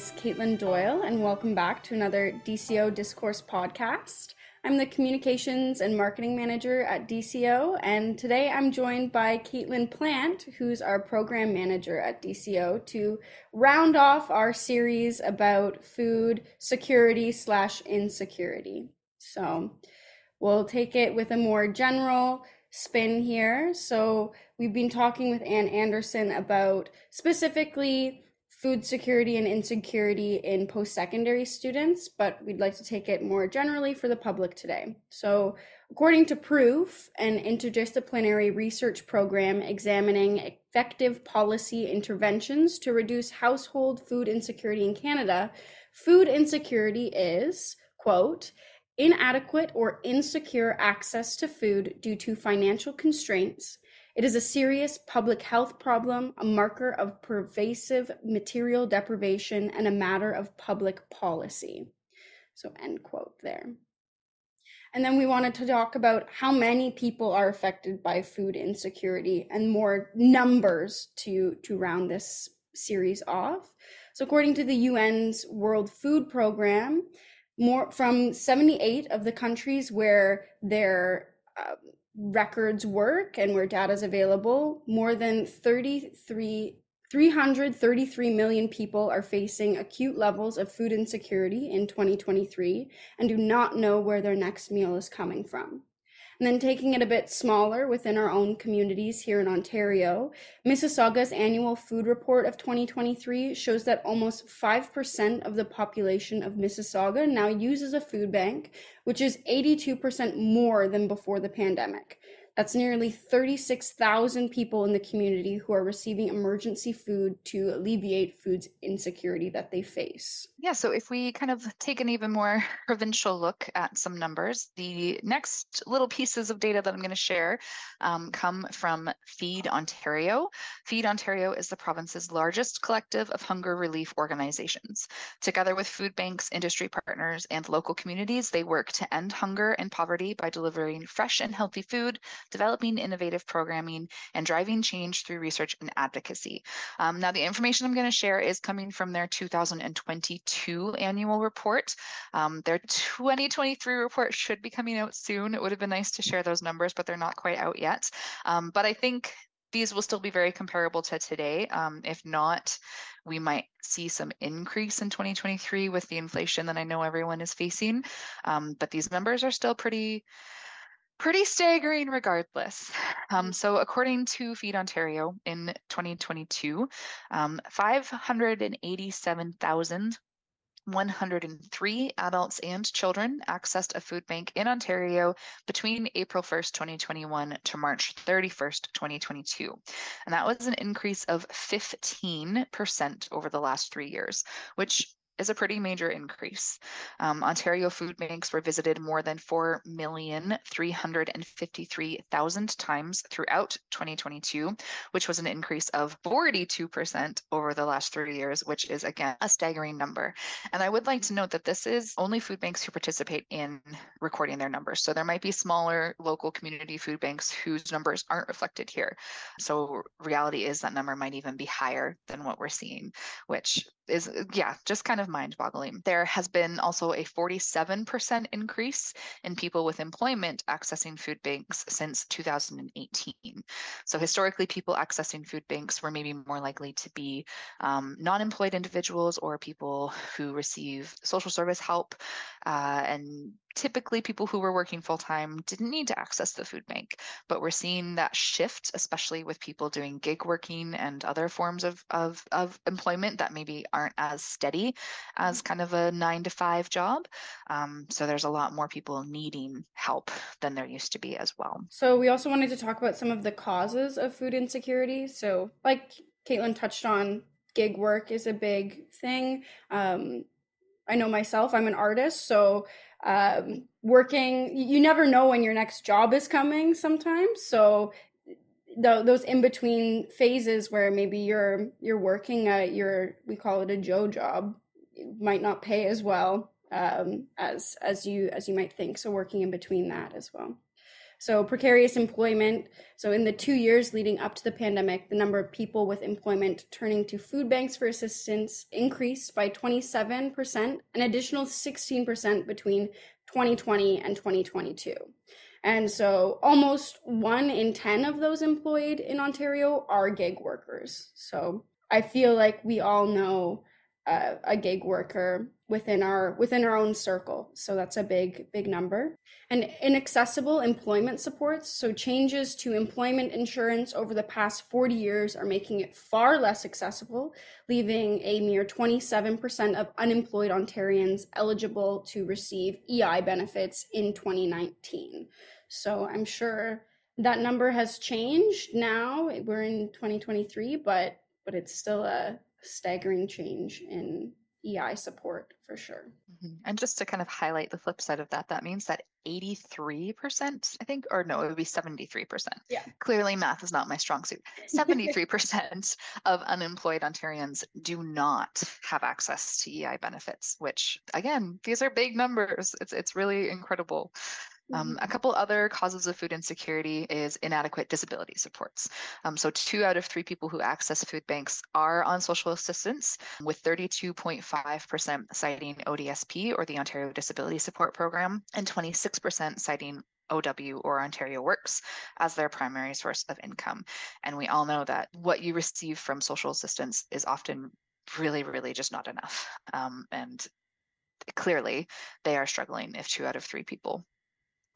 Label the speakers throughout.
Speaker 1: Is Katelyn Doyle, and welcome back to another DCO Discourse podcast. I'm the Communications and Marketing Manager at DCO, and today I'm joined by Caitlin Plant, who's our Program Manager at DCO, to round off our series about food security slash insecurity. So we'll take it with a more general spin here. So we've been talking with Ann Anderson about specifically food security and insecurity in post secondary students, but we'd like to take it more generally for the public today. So, according to Proof, an interdisciplinary research program examining effective policy interventions to reduce household food insecurity in Canada, food insecurity is, quote, inadequate or insecure access to food due to financial constraints it is a serious public health problem, a marker of pervasive material deprivation, and a matter of public policy. So, end quote there. And then we wanted to talk about how many people are affected by food insecurity and more numbers to, to round this series off. So, according to the UN's World Food Program, more from 78 of the countries where their uh, records work and where data is available, more than 33 333 million people are facing acute levels of food insecurity in 2023 and do not know where their next meal is coming from. And then taking it a bit smaller within our own communities here in Ontario, Mississauga's annual food report of 2023 shows that almost 5% of the population of Mississauga now uses a food bank, which is 82% more than before the pandemic. That's nearly 36,000 people in the community who are receiving emergency food to alleviate food insecurity that they face.
Speaker 2: Yeah, so if we kind of take an even more provincial look at some numbers, the next little pieces of data that I'm going to share um, come from Feed Ontario. Feed Ontario is the province's largest collective of hunger relief organizations. Together with food banks, industry partners, and local communities, they work to end hunger and poverty by delivering fresh and healthy food developing innovative programming, and driving change through research and advocacy. Um, now, the information I'm going to share is coming from their 2022 annual report. Um, their 2023 report should be coming out soon. It would have been nice to share those numbers, but they're not quite out yet. Um, but I think these will still be very comparable to today. Um, if not, we might see some increase in 2023 with the inflation that I know everyone is facing. Um, but these numbers are still pretty pretty staggering regardless. Um, so, according to Feed Ontario in 2022, um, 587,103 adults and children accessed a food bank in Ontario between April 1st, 2021 to March 31st, 2022. And that was an increase of 15% over the last three years, which is a pretty major increase. Um, Ontario food banks were visited more than 4,353,000 times throughout 2022, which was an increase of 42% over the last three years, which is again a staggering number. And I would like to note that this is only food banks who participate in recording their numbers. So there might be smaller local community food banks whose numbers aren't reflected here. So reality is that number might even be higher than what we're seeing, which is yeah just kind of mind boggling there has been also a 47% increase in people with employment accessing food banks since 2018 so historically people accessing food banks were maybe more likely to be um, non-employed individuals or people who receive social service help uh, and typically people who were working full time didn't need to access the food bank but we're seeing that shift especially with people doing gig working and other forms of, of, of employment that maybe aren't as steady as mm-hmm. kind of a nine to five job. Um, so there's a lot more people needing help than there used to be as well.
Speaker 1: So we also wanted to talk about some of the causes of food insecurity. So like caitlin touched on gig work is a big thing. Um, i know myself i'm an artist so um, working you never know when your next job is coming sometimes so the, those in between phases where maybe you're you're working at your we call it a joe job might not pay as well um, as as you as you might think so working in between that as well so, precarious employment. So, in the two years leading up to the pandemic, the number of people with employment turning to food banks for assistance increased by 27%, an additional 16% between 2020 and 2022. And so, almost one in 10 of those employed in Ontario are gig workers. So, I feel like we all know a gig worker within our within our own circle. So that's a big big number. And inaccessible employment supports so changes to employment insurance over the past 40 years are making it far less accessible leaving a mere 27% of unemployed ontarians eligible to receive ei benefits in 2019 so i'm sure that number has changed now. We're in 2023 but but it's still a staggering change in EI support for sure.
Speaker 2: Mm-hmm. And just to kind of highlight the flip side of that, that means that 83%, I think, or no, it would be 73%.
Speaker 1: Yeah.
Speaker 2: Clearly, math is not my strong suit. 73% of unemployed Ontarians do not have access to EI benefits, which, again, these are big numbers. It's, it's really incredible. Um, a mm-hmm. couple other causes of food insecurity is inadequate disability supports. Um, so two out of three people who access food banks are on social assistance, with 32.5% citing ODSP or the Ontario Disability Support Program, and 26% citing OW or Ontario Works as their primary source of income. And we all know that what you receive from social assistance is often really, really just not enough. Um, and clearly, they are struggling if two out of three people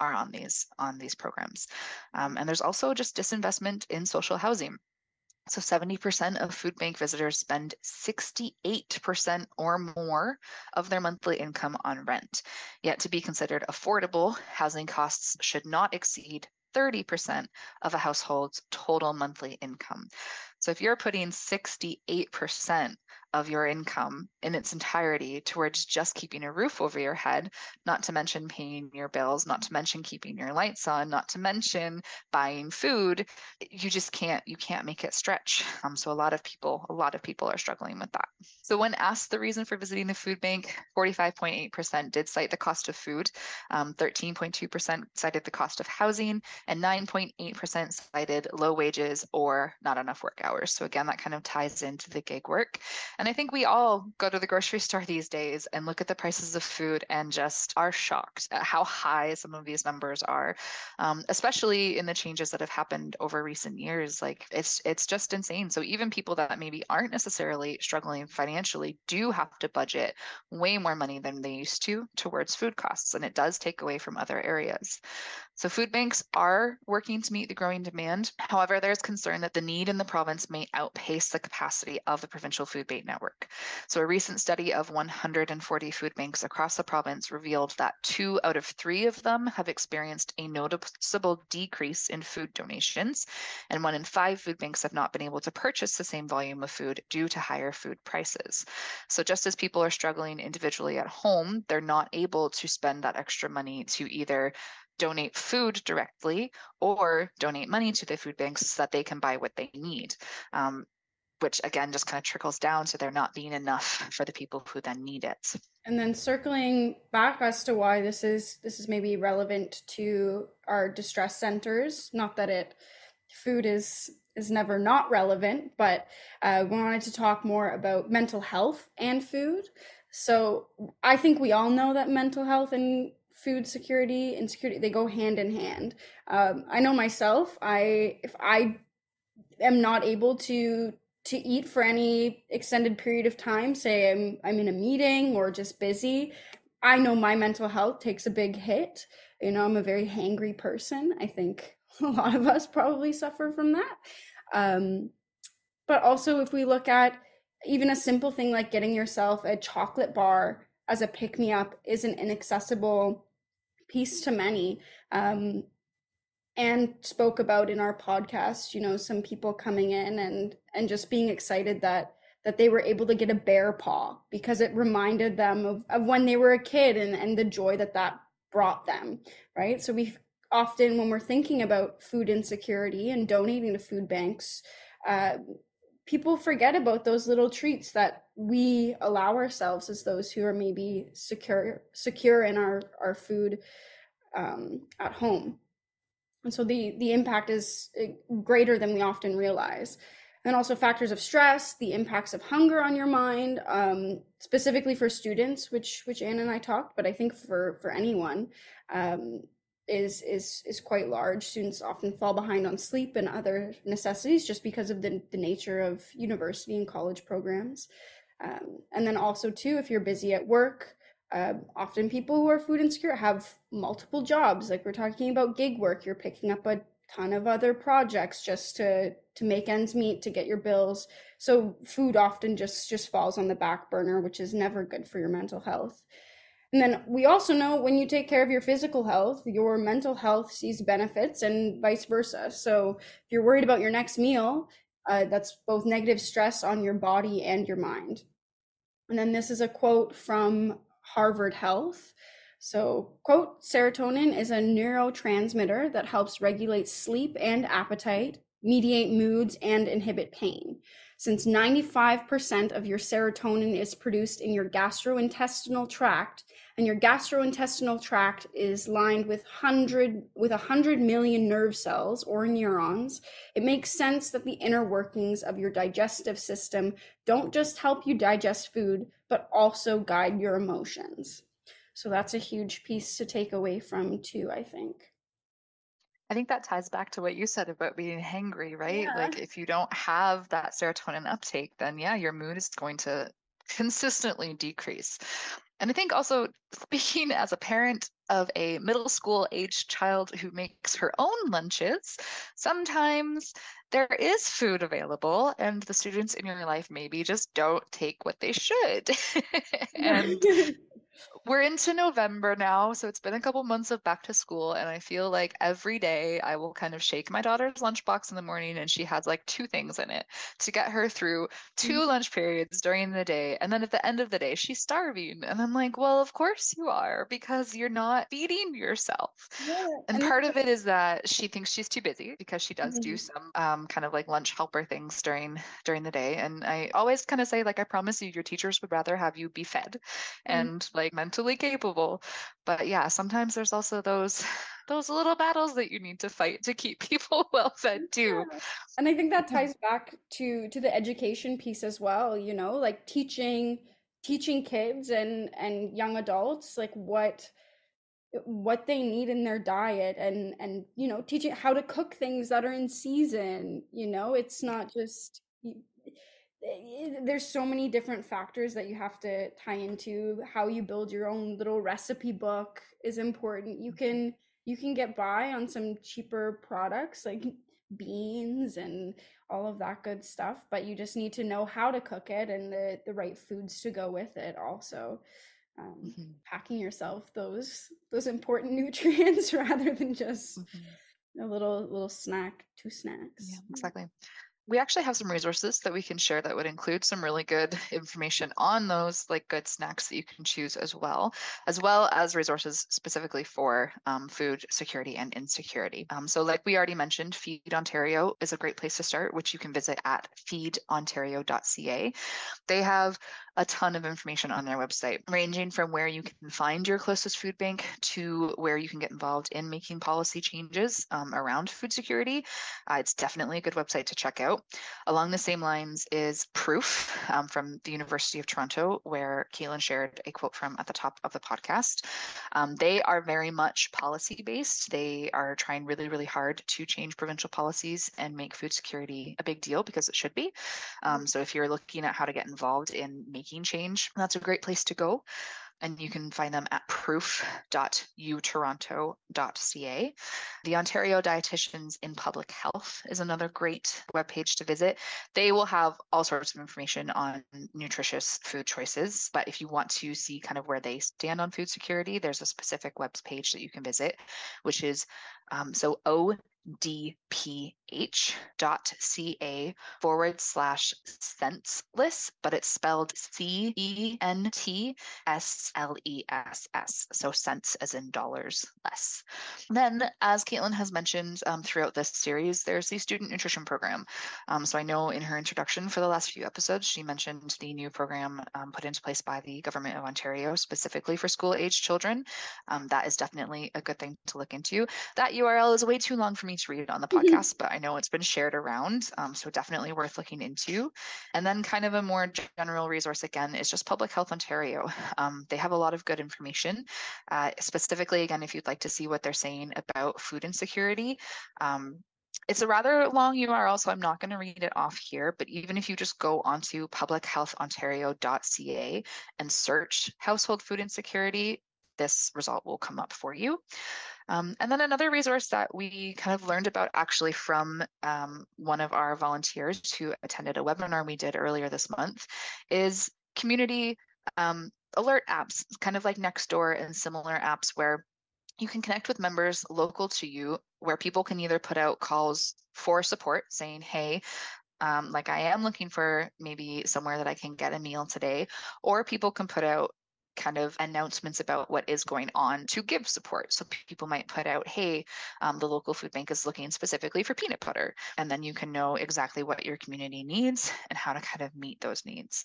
Speaker 2: are on these on these programs. Um, and there's also just disinvestment in social housing. So 70% of food bank visitors spend 68% or more of their monthly income on rent. Yet to be considered affordable, housing costs should not exceed 30% of a household's total monthly income. So if you're putting 68% of your income in its entirety towards just keeping a roof over your head, not to mention paying your bills, not to mention keeping your lights on, not to mention buying food, you just can't you can't make it stretch. Um, so a lot of people, a lot of people are struggling with that. So when asked the reason for visiting the food bank, 45.8% did cite the cost of food, um, 13.2% cited the cost of housing, and 9.8% cited low wages or not enough work hours. So again, that kind of ties into the gig work. And I think we all go to the grocery store these days and look at the prices of food and just are shocked at how high some of these numbers are, um, especially in the changes that have happened over recent years. Like it's it's just insane. So even people that maybe aren't necessarily struggling financially do have to budget way more money than they used to towards food costs, and it does take away from other areas. So food banks are working to meet the growing demand. However, there's concern that the need in the province may outpace the capacity of the provincial food bank network. So a recent study of 140 food banks across the province revealed that two out of three of them have experienced a noticeable decrease in food donations, and one in five food banks have not been able to purchase the same volume of food due to higher food prices. So just as people are struggling individually at home, they're not able to spend that extra money to either donate food directly or donate money to the food banks so that they can buy what they need. Um, which again just kind of trickles down to there not being enough for the people who then need it.
Speaker 1: And then circling back as to why this is this is maybe relevant to our distress centers, not that it food is is never not relevant, but uh, we wanted to talk more about mental health and food. So I think we all know that mental health and food security and security they go hand in hand. Um, I know myself. I if I am not able to to eat for any extended period of time, say I'm I'm in a meeting or just busy, I know my mental health takes a big hit. You know, I'm a very hangry person. I think a lot of us probably suffer from that. Um, but also, if we look at even a simple thing like getting yourself a chocolate bar as a pick me up is an inaccessible piece to many. Um, and spoke about in our podcast, you know, some people coming in and and just being excited that that they were able to get a bear paw because it reminded them of, of when they were a kid and, and the joy that that brought them, right? So we often, when we're thinking about food insecurity and donating to food banks, uh, people forget about those little treats that we allow ourselves as those who are maybe secure secure in our our food um, at home. And so the the impact is eh, greater than we often realize. And also factors of stress the impacts of hunger on your mind um, specifically for students which which anne and i talked but i think for for anyone um, is is is quite large. Students often fall behind on sleep and other necessities just because of the, the nature of university and college programs. Um, and then also too if you're busy at work uh, often people who are food insecure have multiple jobs. Like we're talking about gig work. You're picking up a ton of other projects just to to make ends meet to get your bills. So food often just just falls on the back burner which is never good for your mental health and then we also know when you take care of your physical health your mental health sees benefits and vice versa. So if you're worried about your next meal uh, that's both negative stress on your body and your mind. And then this is a quote from harvard health. So, quote, serotonin is a neurotransmitter that helps regulate sleep and appetite, mediate moods, and inhibit pain. Since 95% of your serotonin is produced in your gastrointestinal tract, and your gastrointestinal tract is lined with 100 with 100 million nerve cells or neurons, it makes sense that the inner workings of your digestive system don't just help you digest food, but also guide your emotions. So that's a huge piece to take away from too, I think.
Speaker 2: I think that ties back to what you said about being hangry, right? Yeah. Like if you don't have that serotonin uptake, then yeah, your mood is going to consistently decrease. And I think also speaking as a parent of a middle school age child who makes her own lunches, sometimes there is food available and the students in your life maybe just don't take what they should. and we're into November now, so it's been a couple months of back to school, and I feel like every day I will kind of shake my daughter's lunchbox in the morning, and she has like two things in it to get her through 2 mm-hmm. lunch periods during the day, and then at the end of the day she's starving, and I'm like, well, of course you are because you're not feeding yourself. Yeah, and, and part of it is that she thinks she's too busy because she does mm-hmm. do some um, kind of like lunch helper things during during the day, and I always kind of say like, I promise you, your teachers would rather have you be fed, mm-hmm. and like mentally capable but yeah sometimes there's also those those little battles that you need to fight to keep people well fed too
Speaker 1: yeah. and i think that mm-hmm. ties back to to the education piece as well you know like teaching teaching kids and and young adults like what what they need in their diet and and you know teaching how to cook things that are in season you know it's not just there's so many different factors that you have to tie into. How you build your own little recipe book is important. You can you can get by on some cheaper products like beans and all of that good stuff but you just need to know how to cook it and the the right foods to go with it also. Um, mm-hmm. packing yourself those those important nutrients rather than just mm-hmm. a little little snack two snacks.
Speaker 2: Yeah exactly we actually have some resources that we can share that would include some really good information on those like good snacks that you can choose as well, as well as resources specifically for um, food security and insecurity. Um, so like we already mentioned, Feed Ontario is a great place to start, which you can visit at feedontario.ca. They have a ton of information on their website, ranging from where you can find your closest food bank to where you can get involved in making policy changes um, around food security. Uh, it's definitely a good website to check out. Along the same lines is Proof um, from the University of Toronto, where Caitlin shared a quote from at the top of the podcast. Um, they are very much policy based. They are trying really, really hard to change provincial policies and make food security a big deal because it should be. Um, so if you're looking at how to get involved in making change, that's a great place to go and you can find them at proof.utoronto.ca. The Ontario Dietitians in Public Health is another great webpage to visit. They will have all sorts of information on nutritious food choices, but if you want to see kind of where they stand on food security, there's a specific web page that you can visit, which is um, so O dph.ca forward slash senseless, but it's spelled C E N T S L E S S. So cents as in dollars less. Then, as Caitlin has mentioned um, throughout this series, there's the student nutrition program. Um, so I know in her introduction for the last few episodes, she mentioned the new program um, put into place by the Government of Ontario specifically for school age children. Um, that is definitely a good thing to look into. That URL is way too long for me to read it on the mm-hmm. podcast, but I know it's been shared around. Um, so definitely worth looking into. And then kind of a more general resource again is just Public Health Ontario. Um, they have a lot of good information. Uh, specifically, again, if you'd like to see what they're saying about food insecurity, um, it's a rather long URL, so I'm not going to read it off here. But even if you just go onto publichealthontario.ca and search household food insecurity, this result will come up for you. Um, and then another resource that we kind of learned about actually from um, one of our volunteers who attended a webinar we did earlier this month is community um, alert apps, kind of like Nextdoor and similar apps where you can connect with members local to you where people can either put out calls for support saying, hey, um, like I am looking for maybe somewhere that I can get a meal today, or people can put out kind of announcements about what is going on to give support. So people might put out, hey, um, the local food bank is looking specifically for peanut butter. And then you can know exactly what your community needs and how to kind of meet those needs.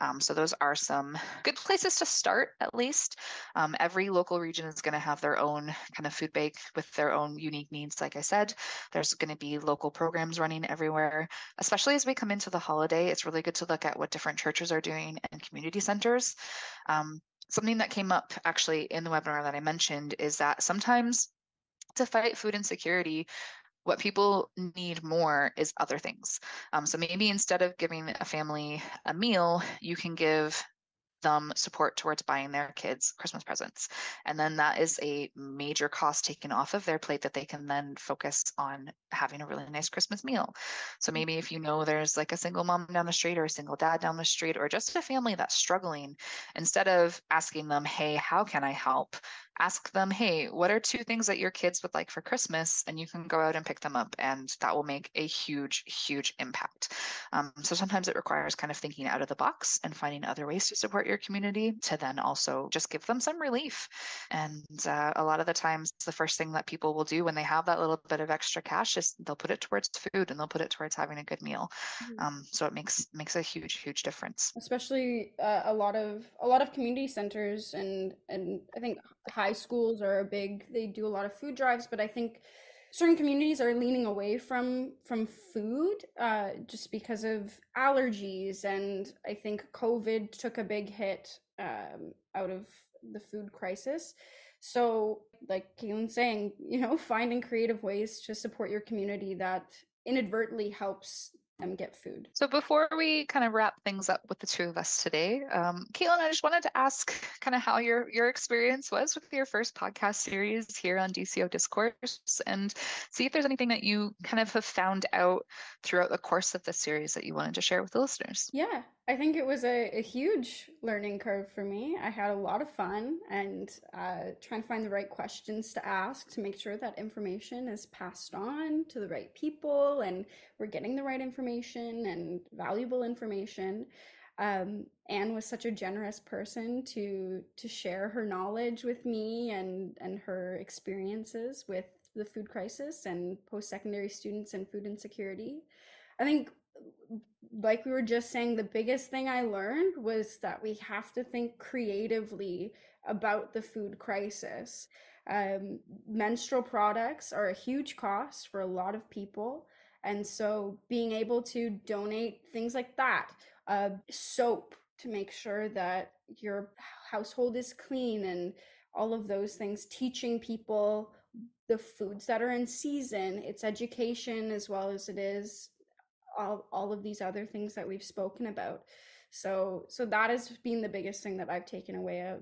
Speaker 2: Um, so those are some good places to start, at least. Um, every local region is going to have their own kind of food bank with their own unique needs. Like I said, there's going to be local programs running everywhere, especially as we come into the holiday. It's really good to look at what different churches are doing and community centers. Um, something that came up actually in the webinar that I mentioned is that sometimes to fight food insecurity, what people need more is other things. Um, so maybe instead of giving a family a meal, you can give them support towards buying their kids Christmas presents. And then that is a major cost taken off of their plate that they can then focus on having a really nice Christmas meal. So maybe if you know there's like a single mom down the street or a single dad down the street or just a family that's struggling, instead of asking them, hey, how can I help? ask them, hey, what are two things that your kids would like for Christmas? And you can go out and pick them up, and that will make a huge, huge impact. Um, so sometimes it requires kind of thinking out of the box and finding other ways to support your community to then also just give them some relief. And uh, a lot of the times, the first thing that people will do when they have that little bit of extra cash is they'll put it towards food and they'll put it towards having a good meal. Mm-hmm. Um, so it makes makes a huge, huge difference.
Speaker 1: Especially uh, a lot of a lot of community centers and and I think high schools are a big they do a lot of food drives but i think certain communities are leaning away from from food uh, just because of allergies and i think covid took a big hit um, out of the food crisis. So like Caitlin's saying you know finding creative ways to support your community that inadvertently helps them get food.
Speaker 2: So before we kind of wrap things up with the two of us today, um, Caitlin, I just wanted to ask kind of how your your experience was with your first podcast series here on DCO Discourse, and see if there's anything that you kind of have found out throughout the course of the series that you wanted to share with the listeners.
Speaker 1: Yeah, I think it was a, a, huge learning curve for me. I had a lot of fun and uh, trying to find the right questions to ask to make sure that information is passed on to the right people and we're getting the right information and valuable information. Um, Anne was such a generous person to to share her knowledge with me and and her experiences with the food crisis and post secondary students and food insecurity. I think like we were just saying, the biggest thing I learned was that we have to think creatively about the food crisis. Um, menstrual products are a huge cost for a lot of people. And so being able to donate things like that, uh, soap to make sure that your household is clean and all of those things, teaching people the foods that are in season, it's education as well as it is all, all of these other things that we've spoken about. So so that has been the biggest thing that I've taken away uh,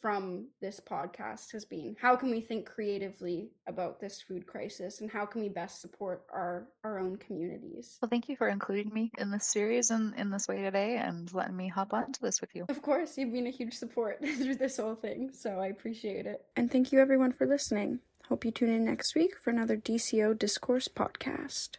Speaker 1: from this podcast has been how can we think creatively about this food crisis and how can we best support our our own communities?
Speaker 2: Well thank you for including me in this series and in this way today and letting me hop onto this with you.
Speaker 1: Of course you've been a huge support through this whole thing so i appreciate it. And thank you everyone for listening. Hope you tune in next week for another dco discourse podcast